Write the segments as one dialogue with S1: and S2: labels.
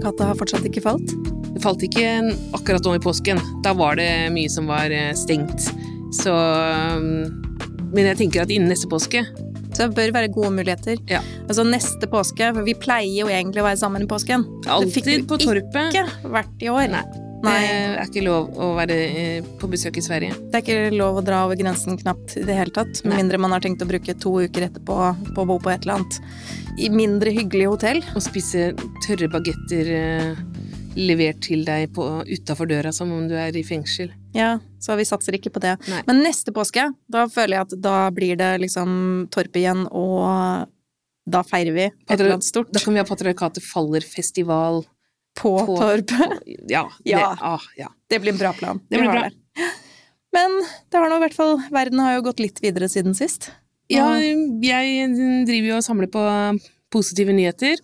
S1: patriarkatet har fortsatt ikke falt.
S2: Det falt ikke akkurat nå i påsken. Da var det mye som var eh, stengt. Så um, Men jeg tenker at innen neste påske
S1: Så det bør være gode muligheter.
S2: Ja.
S1: Altså neste påske, for vi pleier jo egentlig å være sammen i påsken. Det fikk vi
S2: på torpet.
S1: Ikke vært i år.
S2: Nei.
S1: Nei.
S2: Det er ikke lov å være eh, på besøk i Sverige.
S1: Det er ikke lov å dra over grensen knapt i det hele tatt. Med mindre man har tenkt å bruke to uker etterpå på å bo på et eller annet i mindre hyggelig hotell.
S2: Og spise tørre bagetter eh, levert til deg utafor døra som om du er i fengsel.
S1: Ja, så vi satser ikke på det.
S2: Nei.
S1: Men neste påske, da føler jeg at da blir det liksom Torp igjen, og da feirer vi et eller annet stort
S2: Da kan vi ha Patriarkatet faller-festival.
S1: På,
S2: på-
S1: Torpet.
S2: Ja. Det,
S1: Ja.
S2: ah, ja.
S1: Det blir en bra plan.
S2: Det blir bra.
S1: Men det har nå i hvert fall Verden har jo gått litt videre siden sist.
S2: Ja, jeg driver jo og samler på positive nyheter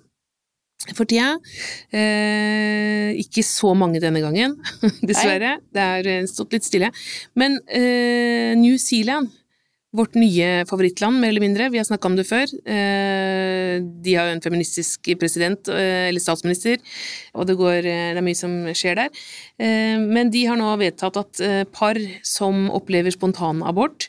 S2: for tida. Eh, ikke så mange denne gangen, dessverre. Det har eh, stått litt stille. Men eh, New Zealand, vårt nye favorittland, mer eller mindre, vi har snakka om det før. Eh, de har jo en feministisk president, eh, eller statsminister, og det, går, eh, det er mye som skjer der. Men de har nå vedtatt at par som opplever spontanabort,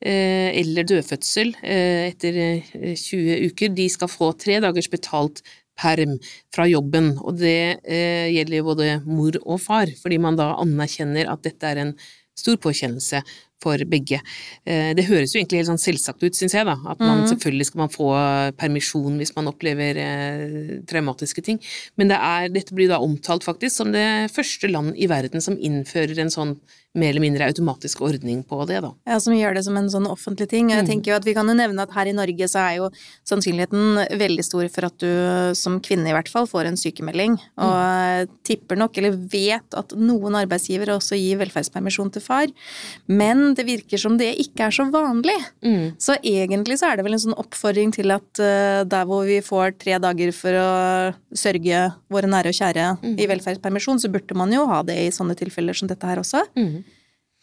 S2: eller dødfødsel etter eh, 20 uker, de skal få tre dagers betalt perm fra jobben, og det gjelder gjelder både mor og far, fordi man da anerkjenner at dette er en stor påkjennelse for begge. Eh, det høres jo egentlig helt sånn selvsagt ut, syns jeg, da, at man
S1: Mhm.
S2: selvfølgelig skal man få permisjon hvis man opplever eh, traumatiske ting, men det er, dette blir da omtalt faktisk som det første land i verden som innfører en sånn mer eller mindre automatisk ordning på det, da.
S1: Ja, som gjør det som en sånn offentlig ting. Jeg
S2: Mm.
S1: tenker jo at Vi kan jo nevne at her i Norge så er jo sannsynligheten veldig stor for at du som kvinne i hvert fall får en sykemelding. Og mm. tipper nok, eller vet at noen arbeidsgivere også gir velferdspermisjon til far. Men det virker som det ikke er så vanlig.
S2: Mm.
S1: Så egentlig så er det vel en sånn oppfordring til at eh, der hvor vi får tre dager for å sørge våre nære og kjære
S2: Mm.
S1: i velferdspermisjon, så burde man jo ha det i sånne tilfeller som dette her også.
S2: Mm.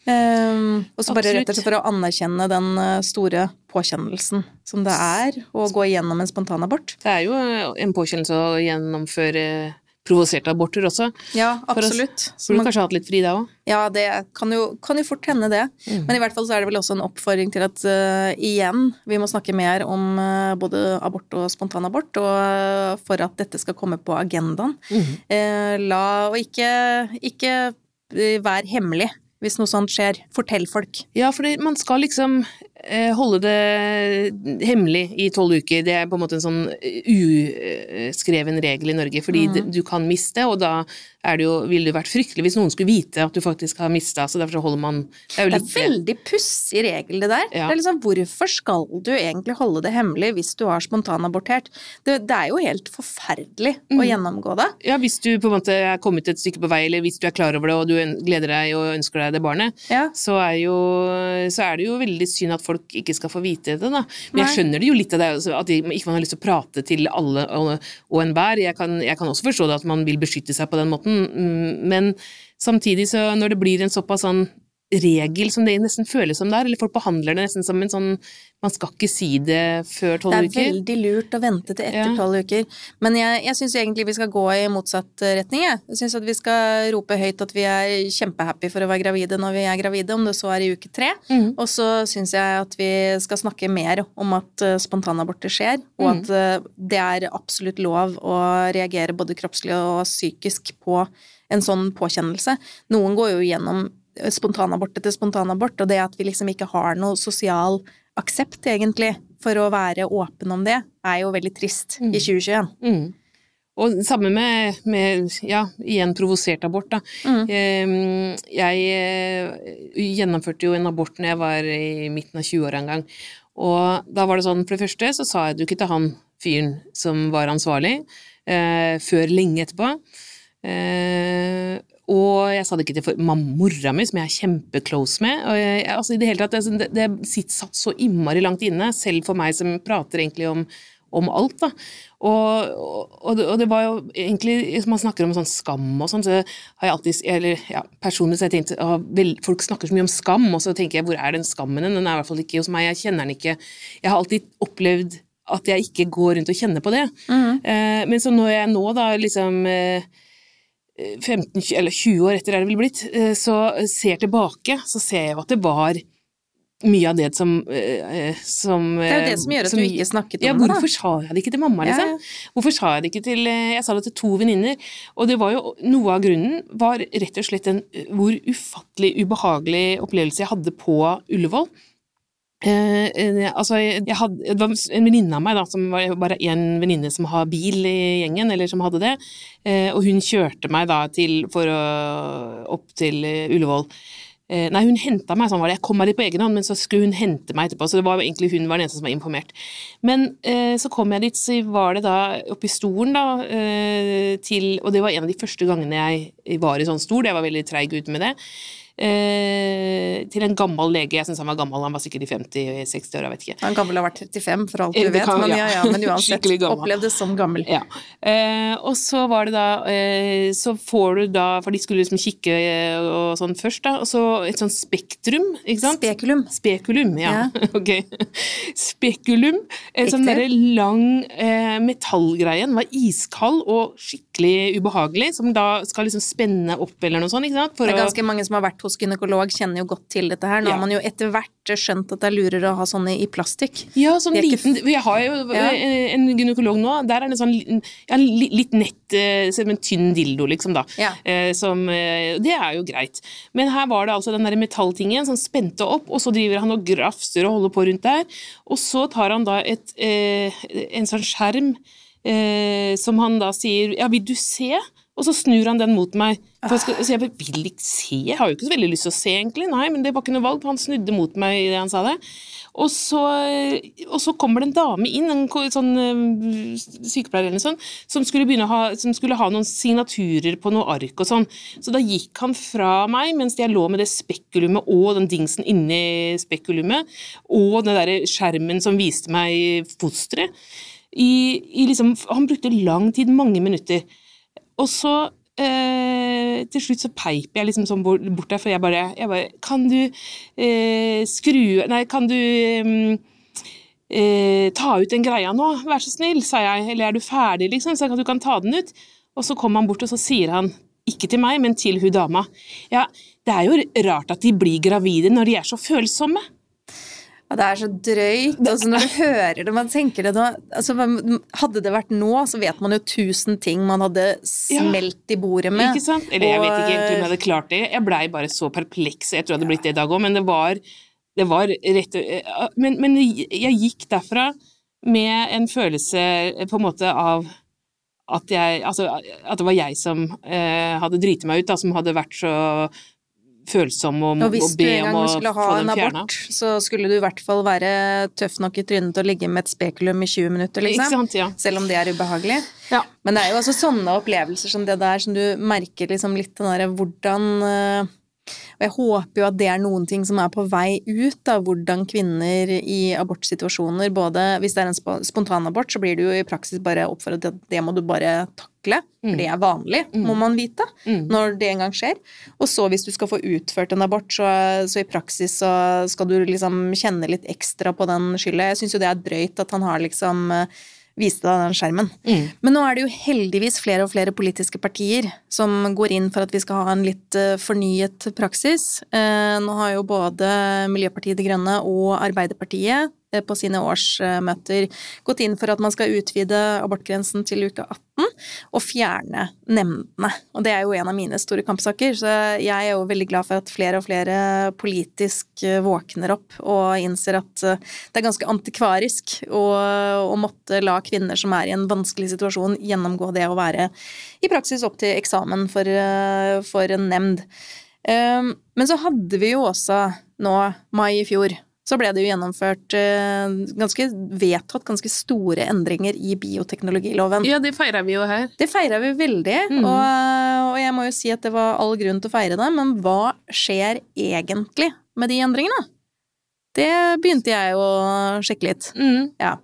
S1: Um, og så bare rett og slett for å anerkjenne den eh, store påkjennelsen som det er å gå igjennom en spontanabort.
S2: Det er jo en påkjennelse å gjennomføre provoserte aborter også.
S1: Ja, absolutt.
S2: Burde kanskje hatt litt fri da òg.
S1: ja, det kan jo, kan jo fort hende det.
S2: Mm.
S1: Men i hvert fall så er det vel også en oppfordring til at uh, igjen, vi må snakke mer om uh, både abort og spontanabort, og uh, for at dette skal komme på agendaen.
S2: Mm.
S1: Eh, la, og ikke, ikke eh, vær hemmelig hvis noe sånt skjer. Fortell folk.
S2: Ja, for det, man skal liksom eh, holde det hemmelig i tolv uker. Det er på en måte en sånn uskreven regel i Norge, fordi mm. du kan miste, og da det jo, ville det vært fryktelig hvis noen skulle vite at du faktisk har mista, så derfor så holder man Det er jo
S1: Det
S2: litt
S1: er veldig pussig regel, det der.
S2: Ja.
S1: Det er liksom, hvorfor skal du egentlig holde det hemmelig hvis du har spontanabortert? Det, det er jo helt forferdelig å
S2: Mm.
S1: gjennomgå det.
S2: Ja, hvis du på en måte er kommet et stykke på vei, eller hvis du er klar over det og du gleder deg og ønsker deg det barnet,
S1: Ja.
S2: så er, jo, så er det jo veldig synd at folk ikke skal få vite det, da. Men jeg skjønner det jo litt av det, altså, at de- ikke man har lyst til å prate til alle og, og enhver. Jeg, kan- jeg kan også forstå det at man vil beskytte seg på den måten, men samtidig så når det blir en såpass sånn regel som det nesten føles som det er, eller folk behandler det nesten som en sånn Man skal ikke si det før tolv uker.
S1: Det er
S2: uker.
S1: veldig lurt å vente til etter
S2: Ja.
S1: tolv uker. Men jeg, jeg syns egentlig vi skal gå i motsatt retning, jeg. Jeg syns at vi skal rope høyt at vi er kjempehappy for å være gravide når vi er gravide, om det så er i uke tre.
S2: Mm.
S1: Og så syns jeg at vi skal snakke mer om at eh, spontanaborter skjer, og at eh, det er absolutt lov å reagere både kroppslig og psykisk på en sånn påkjennelse. Noen går jo gjennom eh, spontanabort etter spontanabort, og det at vi liksom ikke har noe sosial aksept, egentlig, for å være åpen om det, er jo veldig trist i 2021.
S2: Mm. Og samme med, med ja, igjen provosert abort, da.
S1: Mm.
S2: Jeg eh, gjennomførte jo en abort når jeg var i midten av 20-åra en gang. Og da var det sånn, for det første så sa jeg det jo ikke til han fyren som var ansvarlig, eh, før lenge etterpå. Eh, og jeg sa det ikke til for- mora mi, som jeg er kjempeclose med. Og jeg, altså i Det hele tatt, det, det, det sitt- satt så innmari langt inne, selv for meg som prater egentlig om, om alt. da. Og, og, det, og det var jo egentlig Hvis man snakker om sånn skam og sånn, så har jeg alltid eller ja, Personlig så har jeg tenkt vel, Folk snakker så mye om skam, og så tenker jeg hvor er den skammen? Den er i hvert fall ikke hos meg, jeg kjenner den ikke. Jeg har alltid opplevd at jeg ikke går rundt og kjenner på det.
S1: Mm.
S2: Eh, men så når jeg nå, da, liksom eh, 15 eller 20 år etter er det vel blitt, eh, så ser tilbake, så ser jeg jo at det var mye av det som, eh, som
S1: Det er jo det som gjør at du ikke snakket om
S2: ja,
S1: det, Ja,
S2: Hvorfor sa jeg det ikke til mamma, liksom?
S1: ja.
S2: Hvorfor sa jeg det ikke til eh, Jeg sa det til to venninner, og det var jo Noe av grunnen var rett og slett den, hvor ufattelig ubehagelig opplevelse jeg hadde på Ullevål. Eh, eh, altså, jeg hadde, det var en venninne av meg, da, som var bare en venninne som har bil i gjengen, eller som hadde det, eh, og hun kjørte meg da til, for å, opp til eh, Ullevål. Eh, nei, hun henta meg, sånn var det. Jeg kom meg dit på egen hånd, men så skulle hun hente meg etterpå, så det var egentlig hun var den eneste som var informert. Men så kom jeg dit, så var det da oppe i stolen, da, til Og det var en av de første gangene jeg var i sånn stol, jeg var veldig treig ute med det. Eh, til en gammel lege, jeg syns han var gammel, han var sikkert i 50-60 år, jeg vet ikke.
S1: Han gammel har ha vært 35, for alt
S2: Eh,
S1: du vet,
S2: kan-
S1: men
S2: ja.
S1: ja, ja, men uansett. Opplevdes som gammel.
S2: Ja. Eh, og så var det da eh, Så får du da For de skulle liksom kikke eh, og sånn først, da. Og så et sånn spektrum, ikke sant?
S1: Spekulum.
S2: Spekulum, ja. ok. Spekulum. En sånn derre lang eh, metallgreie. Den var iskald og skikkelig ubehagelig, som da skal liksom spenne opp eller noe sånt, ikke sant? For
S1: Det er
S2: å-
S1: ganske mange som har vært hos gynekolog, kjenner jo godt til dette her. Nå
S2: Ja.
S1: har man jo etter hvert skjønt at det er lurere å ha sånne i plastikk.
S2: Ja, sånn
S1: er ikke
S2: liten Jeg har jo
S1: Ja.
S2: eh, en gynekolog nå, der er det sånn ja, litt nett, eh, som en tynn dildo, liksom, da.
S1: Ja.
S2: Eh, som Det er jo greit. Men her var det altså den der metalltingen som spente opp, og så driver han og grafser og holder på rundt der. Og så tar han da et, en sånn skjerm eh, som han da sier Ja, vil du se? Og så snur han den mot meg. For jeg skal, så jeg bare, vil ikke se, jeg har jo ikke så veldig lyst til å se, egentlig. Nei, men det var ikke noe valg, han snudde mot meg idet han sa det. Og så, og så kommer det en dame inn, en sånn eh, sykepleier eller noe sånt, som skulle, ha, som skulle ha noen signaturer på noe ark og sånn. Så da gikk han fra meg mens jeg lå med det spekulumet og den dingsen inni spekulumet, og den der skjermen som viste meg fosteret. I, i liksom, han brukte lang tid, mange minutter. Og så eh, til slutt så peip jeg liksom sånn bort der, for jeg bare, jeg bare Kan du eh, skru Nei, kan du eh, eh, ta ut den greia nå, vær så snill, sa jeg. Eller er du ferdig, liksom, så du kan ta den ut? Og så kommer han bort, og så sier han, ikke til meg, men til hun dama, ja, det er jo rart at de blir gravide når de er så følsomme.
S1: Ja, det er så drøyt. Altså, når du hører det, man tenker det nå altså, Hadde det vært nå, så vet man jo tusen ting man hadde smelt i bordet med.
S2: Ikke sant? Eller jeg vet ikke egentlig om jeg hadde klart det. Jeg blei bare så perpleks. Jeg tror jeg hadde blitt det i dag òg, men det var, det var rett men, men jeg gikk derfra med en følelse på en måte av at, jeg, altså, at det var jeg som eh, hadde driti meg ut, da, som hadde vært så følsom og,
S1: Og hvis
S2: og
S1: du
S2: be
S1: en
S2: om
S1: gang
S2: å
S1: skulle ha
S2: få
S1: en
S2: den fjerna.
S1: abort, så skulle du i hvert fall være tøff nok i trynet til å ligge med et spekulum i 20 minutter, liksom.
S2: sant, ja.
S1: Selv om det er ubehagelig.
S2: ja.
S1: Men det er jo altså sånne opplevelser som det der som du merker liksom litt den derre hvordan eh, Og jeg håper jo at det er noen ting som er på vei ut, av hvordan kvinner i abortsituasjoner både Hvis det er en spo- spontanabort, så blir du jo i praksis bare oppfordret til at det må du bare takle, for det er vanlig, må man vite,
S2: Mm.
S1: når det en gang skjer. Og så hvis du skal få utført en abort, så, så i praksis så skal du liksom kjenne litt ekstra på den skylda. Jeg syns jo det er drøyt at han har liksom eh, viste deg den skjermen.
S2: Mm.
S1: Men nå er det jo heldigvis flere og flere politiske partier som går inn for at vi skal ha en litt eh, fornyet praksis. Eh, Nå har jo både Miljøpartiet De Grønne og Arbeiderpartiet på sine årsmøter gått inn for at man skal utvide abortgrensen til uke 18 og fjerne nemndene. Og det er jo en av mine store kampsaker, så jeg er jo veldig glad for at flere og flere politisk eh, våkner opp og innser at eh, det er ganske antikvarisk å, å måtte la kvinner som er i en vanskelig situasjon, gjennomgå det å være i praksis opp til eksamen for, eh, for en nemnd. Um, Men så hadde vi jo også nå, mai i fjor, så ble det jo gjennomført eh, ganske vedtatt ganske store endringer i bioteknologiloven.
S2: ja, det feira vi jo her.
S1: Det feira vi veldig,
S2: Mm.
S1: og, og jeg må jo si at det var all grunn til å feire det, men hva skjer egentlig med de endringene? Det begynte jeg å sjekke litt.
S2: Mm.
S1: Ja.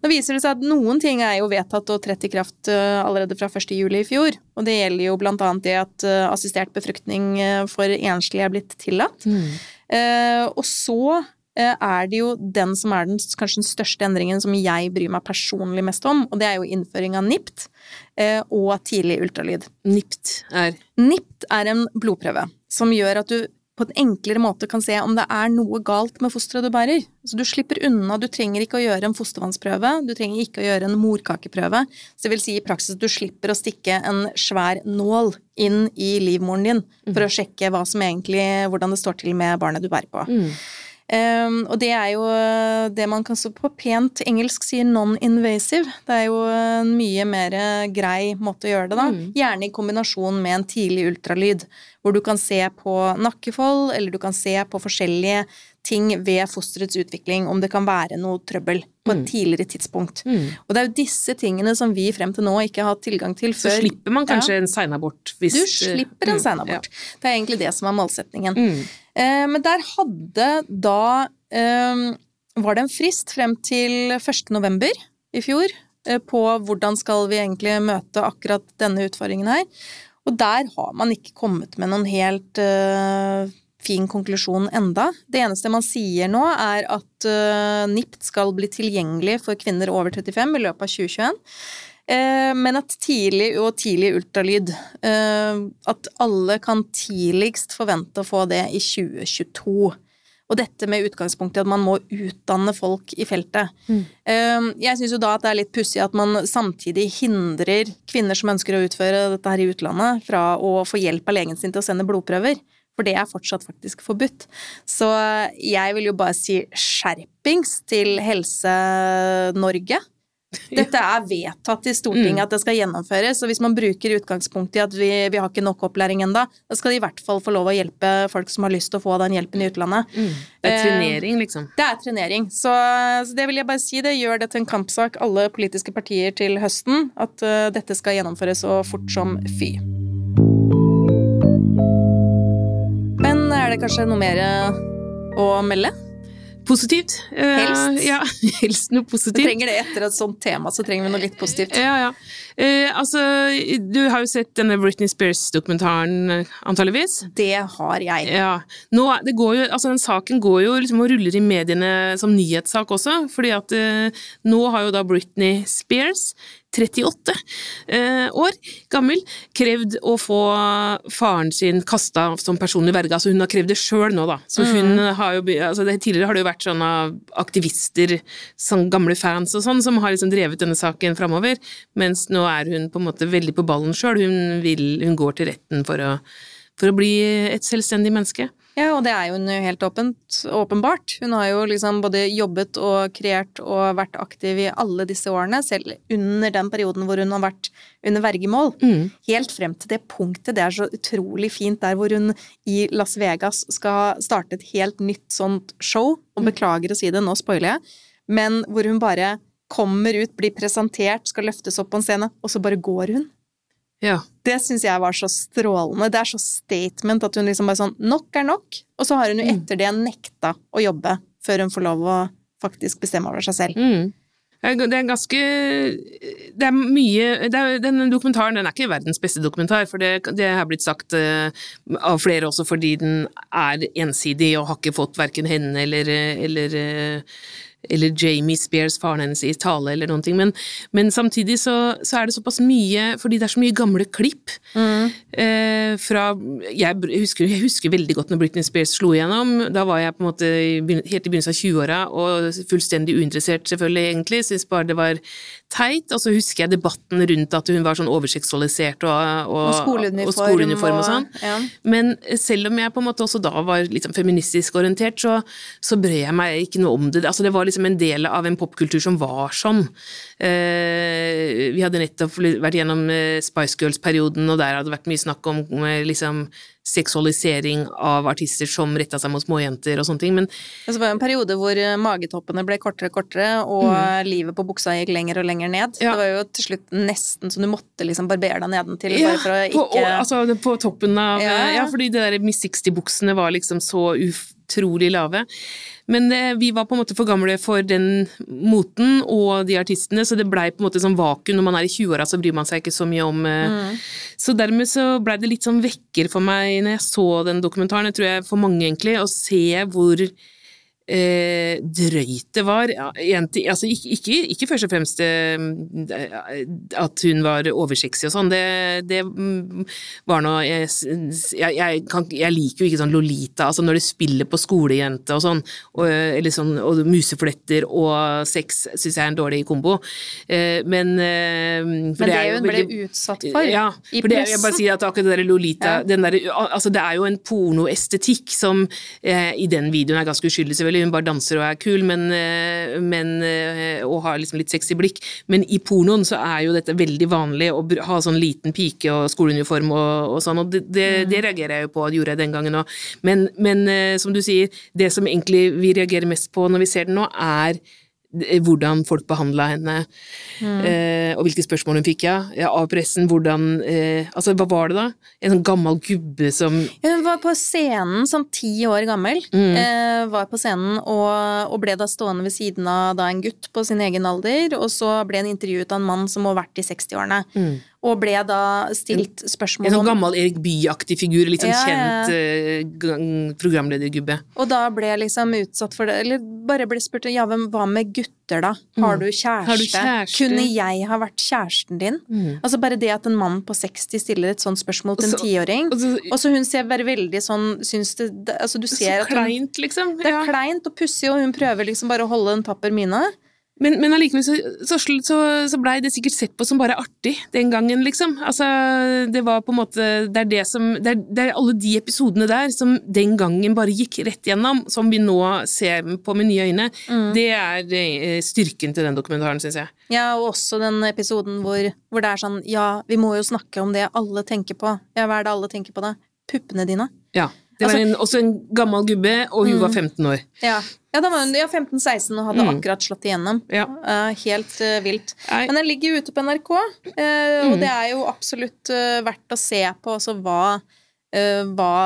S1: Nå viser det seg at noen ting er jo vedtatt og trett i kraft eh, allerede fra 1. juli i fjor, og det gjelder jo blant annet det at eh, assistert befruktning for enslige er blitt tillatt.
S2: Mm.
S1: Eh, og så er det jo den som er den, kanskje den største endringen som jeg bryr meg personlig mest om, og det er jo innføring av NIPT eh, og tidlig ultralyd.
S2: NIPT er
S1: NIPT er en blodprøve som gjør at du på en enklere måte kan se om det er noe galt med fosteret du bærer. Så du slipper unna, du trenger ikke å gjøre en fostervannsprøve, du trenger ikke å gjøre en morkakeprøve. Så det vil si i praksis at du slipper å stikke en svær nål inn i livmoren din for å sjekke hva som egentlig, hvordan det står til med barnet du bærer på.
S2: mm.
S1: Um, og det er jo det man kan så på pent engelsk sier non-invasive. Det er jo en mye mer grei måte å gjøre det, da.
S2: Mm.
S1: Gjerne i kombinasjon med en tidlig ultralyd, hvor du kan se på nakkefold, eller du kan se på forskjellige ting ved fosterets utvikling, om det kan være noe trøbbel på et
S2: Mm.
S1: tidligere tidspunkt.
S2: Mm.
S1: Og det er jo disse tingene som vi frem til nå ikke har hatt tilgang til før.
S2: Så slipper man kanskje en seinabort hvis
S1: Du slipper en
S2: Mm,
S1: seinabort. Det er egentlig det som er målsetningen.
S2: Mm.
S1: Eh, men der hadde da eh, Var det en frist frem til 1. november i fjor eh, på hvordan skal vi egentlig møte akkurat denne utfordringen her. Og der har man ikke kommet med noen helt eh, fin konklusjon enda. Det eneste man sier nå, er at uh, NIPT skal bli tilgjengelig for kvinner over 35 i løpet av 2021. Eh, men at tidlig og tidlig ultralyd eh, At alle kan tidligst forvente å få det i 2022. Og dette med utgangspunkt i at man må utdanne folk i feltet.
S2: Mm.
S1: Eh, Jeg syns jo da at det er litt pussig at man samtidig hindrer kvinner som ønsker å utføre dette her i utlandet, fra å få hjelp av legen sin til å sende blodprøver. For det er fortsatt faktisk forbudt. Så jeg vil jo bare si skjerpings til Helse-Norge. Dette er vedtatt i Stortinget
S2: Mm.
S1: at det skal gjennomføres, og hvis man bruker utgangspunktet i at vi, vi har ikke nok opplæring ennå, da skal de i hvert fall få lov å hjelpe folk som har lyst til å få den hjelpen i utlandet.
S2: Mm. Det er
S1: Eh,
S2: trenering, liksom.
S1: Det er trenering, så, så det vil jeg bare si. Det gjør det til en kampsak, alle politiske partier til høsten, at uh, dette skal gjennomføres så fort som fy. Det kanskje noe mer eh, å melde?
S2: Positivt. Eh,
S1: Helst.
S2: Ja, helst noe
S1: Vi
S2: positivt.
S1: trenger det etter et sånt tema, så trenger vi noe litt positivt.
S2: Ja, ja. Eh, altså, du har jo sett denne Britney Spears-dokumentaren, antageligvis?
S1: Det har jeg.
S2: Ja. Nå, det går jo, altså den saken går jo liksom og ruller i mediene som nyhetssak også, fordi at eh, nå har jo da Britney Spears, 38 eh, år gammel, krevd å få faren sin kasta som personlig verge. Altså hun har krevd det sjøl nå, da. Så hun har jo, altså Tidligere har det jo vært sånne aktivister, sånn gamle fans og sånn, som har liksom drevet denne saken framover, mens nå er hun på en måte veldig på ballen sjøl. Hun, hun går til retten for å, for å bli et selvstendig menneske.
S1: Ja, og det er jo hun helt åpent, åpenbart. Hun har jo liksom både jobbet og kreert og vært aktiv i alle disse årene, selv under den perioden hvor hun har vært under vergemål.
S2: Mm.
S1: Helt frem til det punktet. Det er så utrolig fint der hvor hun i Las Vegas skal starte et helt nytt sånt show. Og beklager å si det, nå spoiler jeg, men hvor hun bare kommer ut, blir presentert, skal løftes opp på en scene, og så bare går hun.
S2: Ja.
S1: Det syns jeg var så strålende. Det er så statement at hun liksom bare sånn Nok er nok. Og så har hun jo
S2: Mm.
S1: etter det nekta å jobbe før hun får lov å faktisk bestemme over seg selv.
S2: Mm. Det er ganske Det er mye det er, Denne dokumentaren den er ikke verdens beste dokumentar, for det, det har blitt sagt uh, av flere også fordi den er ensidig og har ikke fått verken henne eller, eller eh, eller Jamie Spears, faren hennes, i tale eller noen ting, men, men samtidig så, så er det såpass mye, fordi det er så mye gamle klipp eh, fra jeg, husker, jeg husker veldig godt når Britney Spears slo igjennom, da var jeg på en måte helt i begynnelsen av 20-åra og fullstendig uinteressert selvfølgelig egentlig, Syns bare det var teit, og så husker jeg debatten rundt at hun var sånn overseksualisert og, og,
S1: Og skoleuniform
S2: og, skoleuniform og sånn.
S1: ja.
S2: Men selv om jeg på en måte også da var sånn feministisk orientert, så, så brød jeg meg ikke noe om det. Altså det var liksom en del av en popkultur som var sånn. Eh, vi hadde nettopp vært gjennom eh, Spice Girls-perioden, og der hadde det vært mye snakk om eh, liksom seksualisering av artister som retta seg mot småjenter og sånne ting, men
S1: Det var jo en periode hvor eh, magetoppene ble kortere og kortere, og mm. livet på buksa gikk lenger og lenger ned.
S2: Ja.
S1: Det var jo til slutt nesten så du måtte liksom barbere deg nedentil
S2: Ja,
S1: bare for å
S2: på, og, altså, på toppen av
S1: Ja,
S2: ja,
S1: ja.
S2: fordi de der Miss 60-buksene var liksom så utrolig lave. Men eh, vi var på en måte for gamle for den moten og de artistene, så det blei på en måte sånn vakuum. Når man er i 20-åra, så bryr man seg ikke så mye om eh,
S1: Mm.
S2: Så dermed så blei det litt sånn vekker for meg når jeg så den dokumentaren, jeg tror jeg for mange egentlig, å se hvor eh, drøyt det var. Ja, altså, ikke, ikke, først og fremst eh, at hun var oversexy og sånn, det, det, var noe jeg, jeg, kan, jeg, liker jo ikke sånn Lolita, altså når du spiller på skolejente og sånn, og, eller sånn, og musefletter og sex syns jeg er en dårlig kombo.
S1: Eh, men
S2: eh,
S1: Men det, det hun veldig, ble utsatt for
S2: ja,
S1: i
S2: for det, jeg bare sier at akkurat det der Lolita ja. der, altså Det er jo en pornoestetikk som eh, i den videoen er ganske uskyldig, selvfølgelig selvfølgelig hun bare danser og er kul, men, eh, men, eh, og har liksom litt sexy blikk. Men i pornoen så er jo dette veldig vanlig, å ha sånn liten pike og skoleuniform og, og sånn, og det, det, mm. det, reagerer jeg jo på, det gjorde jeg den gangen òg. Men, men eh, som du sier, det som egentlig vi reagerer mest på når vi ser den nå, er hvordan folk behandla henne, mm. eh, og hvilke spørsmål hun fikk ja, av pressen. Hvordan eh, Altså, hva var det da? En sånn gammel gubbe som
S1: Hun var på scenen som ti år gammel. Mm. Eh, var på scenen og, og, ble da stående ved siden av da en gutt på sin egen alder, og så ble hun intervjuet av en mann som må ha vært i 60-årene. Mm og ble da stilt spørsmål
S2: om En sånn gammel Erik Bye-aktig figur, litt sånn ja, kjent uh, programledergubbe.
S1: Og da ble jeg liksom utsatt for det, eller bare ble spurt ja, hva med gutter, da? Har mm. du kjæreste? Har du kjæreste? Kunne jeg ha vært kjæresten din? Mm. Altså bare det at en mann på 60 stiller et sånt spørsmål til en tiåring, og så hun ser bare veldig sånn syns det, altså du ser
S2: Så kleint, liksom.
S1: Det er kleint og pussig, og hun prøver liksom bare å holde en tapper mine.
S2: Men, men allikevel så, så, så, så blei det sikkert sett på som bare artig den gangen, liksom. Altså, det var på en måte Det er det som Det er, det er alle de episodene der som den gangen bare gikk rett gjennom, som vi nå ser på med nye øyne. Mm. Det er eh, styrken til den dokumentaren, syns jeg.
S1: Ja, og også den episoden hvor, hvor, det er sånn Ja, vi må jo snakke om det alle tenker på. Ja, hva er det alle tenker på da? Puppene dine.
S2: Ja. Det var altså, en, også en gammel gubbe, og hun mm. var 15 år.
S1: Ja, ja da var hun ja, 15-16 og hadde mm. akkurat slått igjennom. Ja. Uh, helt uh, vilt. Nei. Men den ligger jo ute på NRK, uh, mm. og det er jo absolutt verdt å se på også hva hva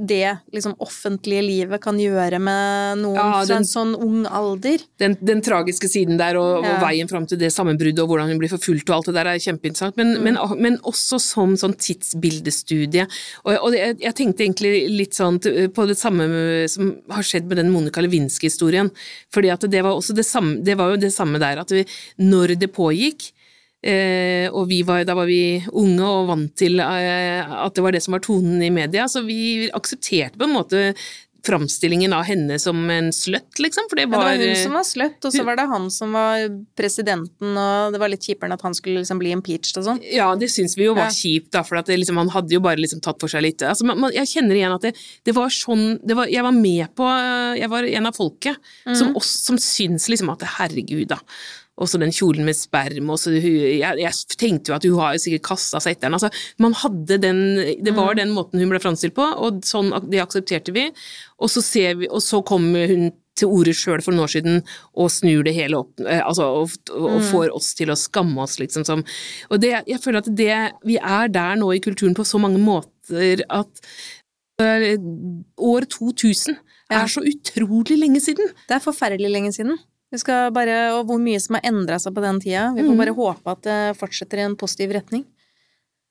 S1: det liksom, offentlige livet kan gjøre med noen ja, fra en sånn ung alder.
S2: Den, den tragiske siden der, og, ja. og veien fram til det sammenbruddet, og hvordan hun blir forfulgt og alt det der, er kjempeinteressant. Men, mm. men, men også som sånn tidsbildestudie. Og, og jeg, jeg, tenkte egentlig litt sånn på det samme som har skjedd med den Monica Lewinsky-historien. fordi at det var, også det, samme, det var jo det samme der, at vi, når det pågikk, Eh, og var, da var vi unge og vant til eh, at det var det som var tonen i media, så vi aksepterte på en måte framstillingen av henne som en slutt, liksom. For det var,
S1: ja, det var hun som var slutt, og så var det han som var presidenten, og det var litt kjipere enn at han skulle liksom bli impeached og sånn.
S2: Ja, det syns vi jo var ja. kjipt, da, for det, liksom, han hadde jo bare liksom tatt for seg litt altså, man, Jeg kjenner igjen at det, det var sånn det var, Jeg var med på Jeg var en av folket mm. som, oss, som syns liksom at herregud, da også den kjolen med sperm. Også, jeg, jeg, tenkte jo at hun har jo sikkert kasta seg etter den. Altså, man hadde den, det var mm. den måten hun ble framstilt på, og sånn, det aksepterte vi. Og så, vi, og så kom hun til orde sjøl for noen år siden og snur det hele opp, eh, altså, og, og, mm. får oss til å skamme oss, liksom. Som, og det, jeg føler at det, vi er der nå i kulturen på så mange måter at eh, år 2000 er så utrolig lenge siden.
S1: Det er forferdelig lenge siden. Vi skal bare, og hvor mye som har endra seg på den tida. Vi får mm. bare håpe at det fortsetter i en positiv retning.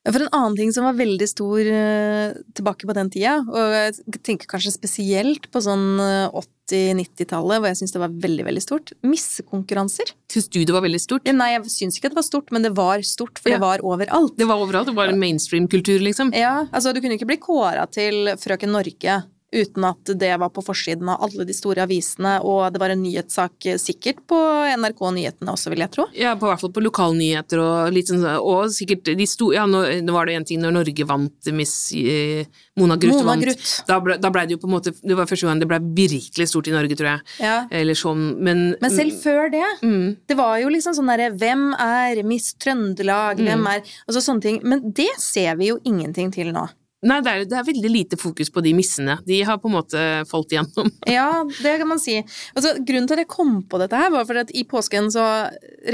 S1: For en annen ting som var veldig stor uh, tilbake på den tida, og jeg tenker kanskje spesielt på sånn 80-90-tallet, eh, hvor jeg syns det var veldig veldig stort, missekonkurranser.
S2: Syns du det var veldig stort?
S1: Ja, nei, jeg syns ikke det var stort, men det var stort, for ja. det var overalt.
S2: Det var overalt, det var mainstream-kultur, liksom?
S1: Ja, altså du kunne ikke bli kåra til Frøken Norge uten at det var på forsiden av alle de store avisene, og det var en nyhetssak sikkert på NRK Nyhetene også, vil jeg tro.
S2: Ja, på hvert fall på lokalnyheter og litt sånn, og sikkert de store Ja, nå, var det en ting når Norge vant Miss eh, Mona Gruth vant.
S1: Grutt.
S2: Da ble, da ble, det jo på en måte Det var første gang det ble virkelig stort i Norge, tror jeg.
S1: Ja.
S2: Eller sånn, men
S1: Men selv før det. Mm. Det var jo liksom sånn derre Hvem er Miss Trøndelag? Hvem mm. er Altså sånne ting. Men det ser vi jo ingenting til nå.
S2: Nei, det er, det er, veldig lite fokus på de missene. De har på en måte falt igjennom.
S1: ja, det kan man si. Altså, grunnen til at jeg kom på dette her, var fordi at i påsken så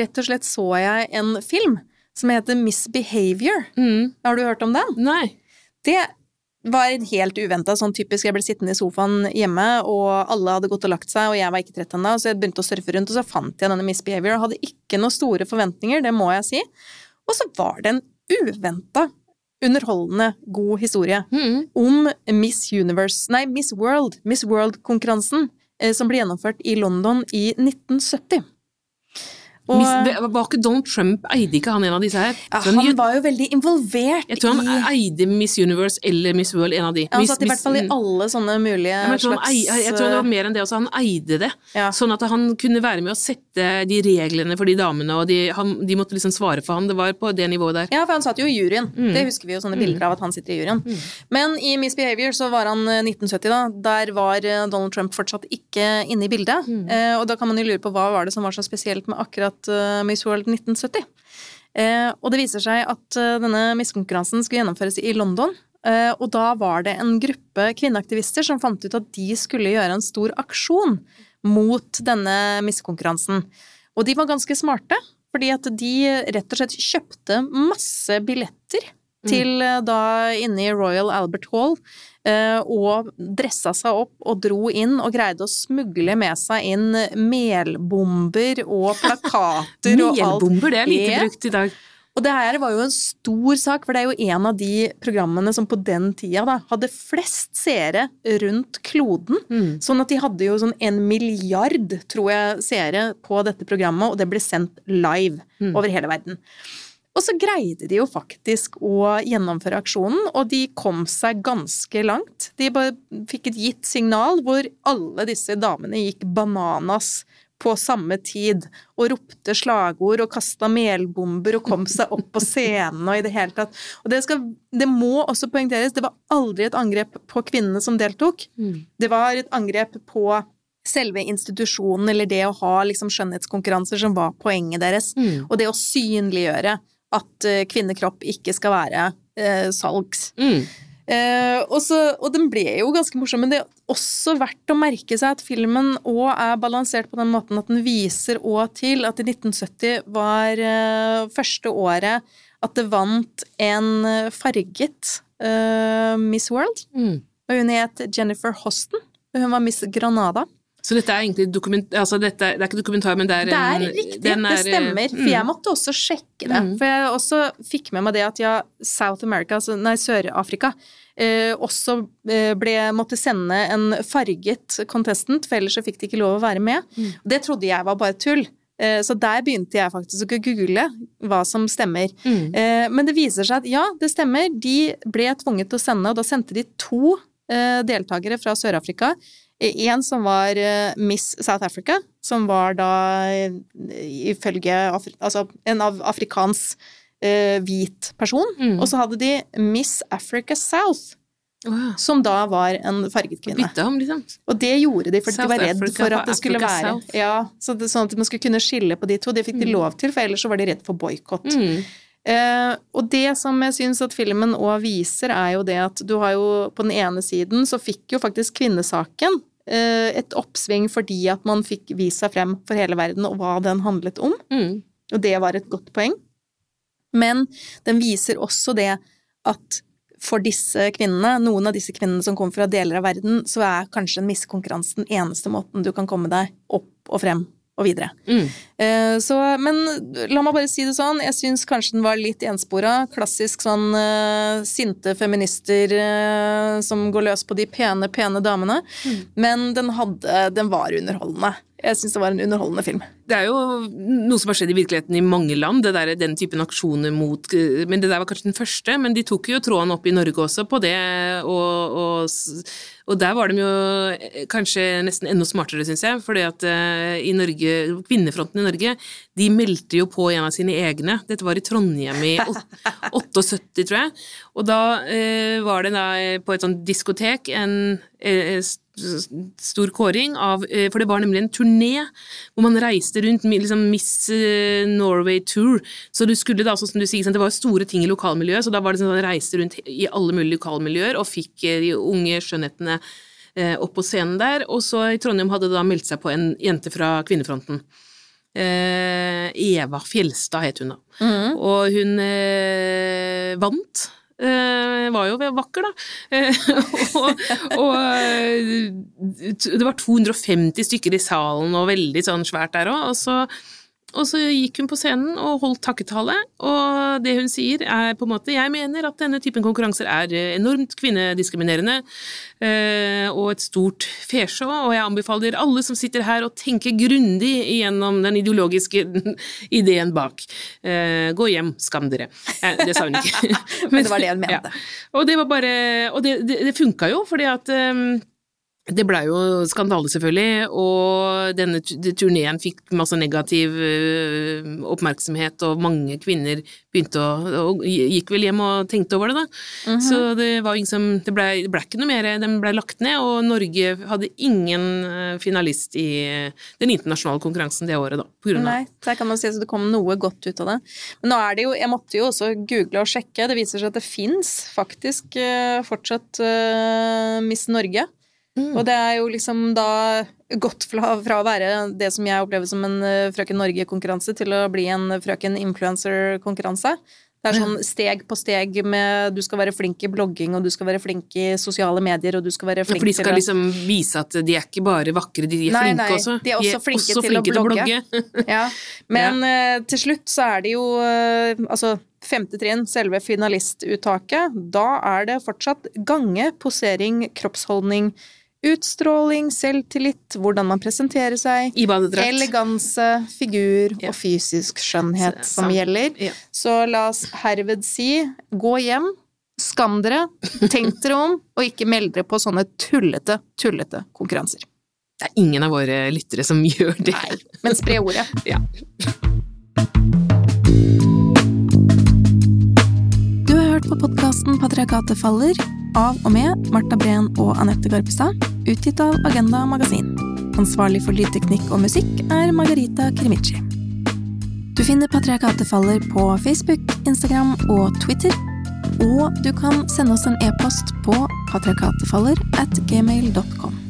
S1: rett og slett så jeg en film som heter Misbehavior. Mm. Har du hørt om den?
S2: Nei.
S1: Det var helt uventa, sånn typisk. Jeg ble sittende i sofaen hjemme, og alle hadde gått og lagt seg, og jeg var ikke trett ennå, så jeg begynte å surfe rundt, og så fant jeg denne Misbehavior, og hadde ikke noen store forventninger, det må jeg si. Og så var det en uventa underholdende, god historie mm. om Miss Universe, nei, Miss World, Miss World-konkurransen eh, som ble gjennomført i London i 1970. Og,
S2: det, var ikke Donald Trump Eide ikke han en av disse her?
S1: ja,
S2: han
S1: han var jo veldig involvert
S2: jeg tror han
S1: i
S2: eide Miss Universe eller Miss World, en av de.
S1: Han
S2: Miss-
S1: satt i hvert fall i alle sånne mulige
S2: jeg, tror han,
S1: slags
S2: ei- jeg tror det var mer enn det også, han eide det.
S1: Ja.
S2: Sånn at han kunne være med å sette de reglene for de damene, og de, han, de måtte liksom svare for han. Det var på det nivået der.
S1: Ja, for han satt jo i juryen.
S2: Mm.
S1: Det husker vi jo sånne bilder av at han sitter i juryen. Men i Miss Behavior så var han eh, 1970, da. Der var eh, Donald Trump fortsatt ikke inne i bildet.
S2: Mm.
S1: Eh, og da kan man jo lure på hva var det som var så spesielt med akkurat eh, Miss World 1970. Eh, og det viser seg at eh, denne miskonkurransen skulle gjennomføres i London. Og da var det en gruppe kvinneaktivister som fant ut at de skulle gjøre en stor aksjon mot denne miskonkurransen. Og de var ganske smarte, fordi at de rett og slett kjøpte masse billetter til eh, da inne i Royal Albert Hall, eh, og dressa seg opp og dro inn og greide å smugle med seg inn melbomber og plakater og alt.
S2: Melbomber, det er lite brukt i dag.
S1: Og det her var jo en stor sak, for det er jo en av de programmene som på den tida da, hadde flest seere rundt kloden.
S2: Mm.
S1: Sånn at de hadde jo sånn en milliard, tror jeg, seere på dette programmet, og det ble sendt live
S2: Mm.
S1: over hele verden. Og så greide de jo faktisk å gjennomføre aksjonen, og de kom seg ganske langt. De fikk et gitt signal hvor alle disse damene gikk bananas på samme tid og ropte slagord og kasta melbomber og kom seg opp på scenen og i det hele tatt. Og det, skal, det må også poengteres, det var aldri et angrep på kvinnene som deltok.
S2: Mm.
S1: Det var et angrep på selve institusjonen, eller det å ha liksom skjønnhetskonkurranser som var poenget deres.
S2: Mm.
S1: Og det å synliggjøre at eh, kvinnekropp ikke skal være eh, salgs.
S2: Mm.
S1: Eh, og, så, og den ble jo ganske morsom, men det er også verdt å merke seg at filmen òg er balansert på den måten at den viser òg til at i 1970 var eh, første året at det vant en farget eh, Miss World.
S2: Mm.
S1: Og hun het Jennifer Hosten. og Hun var Miss Granada.
S2: Så dette er egentlig dokument... Altså, dette, det er ikke dokumentar, men det er
S1: Det er riktig,
S2: er,
S1: det
S2: er,
S1: stemmer. For
S2: mm.
S1: jeg måtte også sjekke det.
S2: Mm.
S1: For jeg også fikk med meg det at ja, South America, altså, nei, Sør-Afrika, eh, også eh, ble, måtte sende en farget contestant, for ellers så fikk de ikke lov å være med.
S2: Mm.
S1: Det trodde jeg var bare tull. Eh, så der begynte jeg faktisk å google hva som stemmer.
S2: Mm.
S1: Eh, men det viser seg at ja, det stemmer. De ble tvunget til å sende, og da sendte de to deltakere fra Sør-Afrika. En som var eh, Miss South Africa, som var da eh, ifølge altså en av afrikansk eh, hvit person.
S2: Mm.
S1: Og så hadde de Miss Africa South,
S2: Wow.
S1: som da var en farget kvinne.
S2: Bytta om, liksom.
S1: Og det gjorde de fordi
S2: South
S1: de var redd
S2: Africa
S1: for at det skulle
S2: Africa
S1: være
S2: South.
S1: Ja, så det, sånn at man skulle kunne skille på de to. Det fikk de lov til, for ellers så var de redd for boikott.
S2: Mm.
S1: Eh, og det som jeg syns at filmen òg viser, er jo det at du har jo på den ene siden så fikk jo faktisk kvinnesaken eh, et oppsving fordi at man fikk vist seg frem for hele verden og hva den handlet om.
S2: Mm.
S1: Og det var et godt poeng. Men den viser også det at for disse kvinnene, noen av disse kvinnene som kommer fra deler av verden, så er kanskje en missekonkurranse den eneste måten du kan komme deg opp og frem og videre.
S2: Mm.
S1: Eh, Så, men la meg bare si det sånn, jeg syns kanskje den var litt enspora. Klassisk sånn uh, sinte feminister uh, som går løs på de pene, pene damene. Men den hadde Den var underholdende. Jeg syns det var en underholdende film.
S2: Det er jo noe som har skjedd i virkeligheten i mange land, det der, den typen aksjoner mot Men det der var kanskje den første, men de tok jo tråden opp i Norge også på det, og, og, og der var de jo eh, kanskje nesten enda smartere, syns jeg, fordi at eh, i Norge, kvinnefronten i Norge, de meldte jo på en av sine egne. Dette var i Trondheim i 78, tror jeg, og da eh, var det da eh, på et sånt diskotek en s- stor kåring av eh, For det var nemlig en turné hvor man reiste rundt, liksom Miss eh, Norway Tour. Så du skulle da, som du sier, det var store ting i lokalmiljøet, så da var det sånn at man reiste rundt i alle mulige lokalmiljøer og fikk eh, de unge skjønnhetene opp på scenen der. Og så i Trondheim hadde det da meldt seg på en jente fra kvinnefronten. Eva Fjelstad het hun da. Og hun vant. Eh, var jo vakker, da. Eh, og, og eh, det var 250 stykker i salen, og veldig sånn svært der òg. Og så og så gikk hun på scenen og holdt takketale, og det hun sier er på en måte Jeg mener at denne typen konkurranser er enormt kvinnediskriminerende eh, og et stort fesjå, og jeg anbefaler alle som sitter her å tenke grundig igjennom den ideologiske ideen bak. Eh, gå hjem, skam dere. Eh, det sa hun ikke.
S1: Men det var det hun mente.
S2: Ja. Og det var bare Og det, det, det funka jo, fordi at um, det blei jo skandale, selvfølgelig, og denne turneen fikk masse negativ øh, oppmerksomhet, og mange kvinner begynte å og gikk vel hjem og tenkte over det, da. Mm -hmm. Så det var ingen som Det blei ble ikke noe mer, den blei lagt ned, og Norge hadde ingen øh, finalist i den internasjonale konkurransen det året, da. På grunn
S1: av Nei, der kan man si at det kom noe godt ut av det. Men nå er det jo Jeg måtte jo også google og sjekke, det viser seg at det fins faktisk fortsatt Miss Norge. Mm. Og det er jo liksom da gått fra, fra, å være det som jeg opplever som en uh, Frøken Norge-konkurranse, til å bli en Frøken Influencer-konkurranse. Det er sånn steg på steg med du skal være flink i blogging, og du skal være flink i sosiale medier, og du skal være flink
S2: til ja, For de skal liksom vise at de er ikke bare vakre, de er nei, flinke nei, også?
S1: De er også flinke, de er også flinke til, å blogge. Til å blogge. ja. Men ja. Uh, til slutt så er det jo uh, Altså, femte trinn, selve finalistuttaket, da er det fortsatt gange, posering, kroppsholdning, Utstråling, selvtillit, hvordan man presenterer seg.
S2: I badedrakt.
S1: Eleganse, figur ja. og fysisk skjønnhet Så, som gjelder. Ja. Så la oss herved si gå hjem, skam dere, tenk dere om, og ikke meld dere på sånne tullete, tullete konkurranser.
S2: Det er ingen av våre lyttere som gjør det.
S1: Nei, men spre ordet.
S2: ja.
S1: Du har hørt på podkasten Patriarkatet faller av og med Marta Breen og Anette Garpestad, utgitt av Agenda Magasin. Ansvarlig for lydteknikk og musikk er Margarita Krimici. Du finner Patriarkatet faller på Facebook, Instagram og Twitter. Og du kan sende oss en e-post på patriarkatefaller at gmail.com.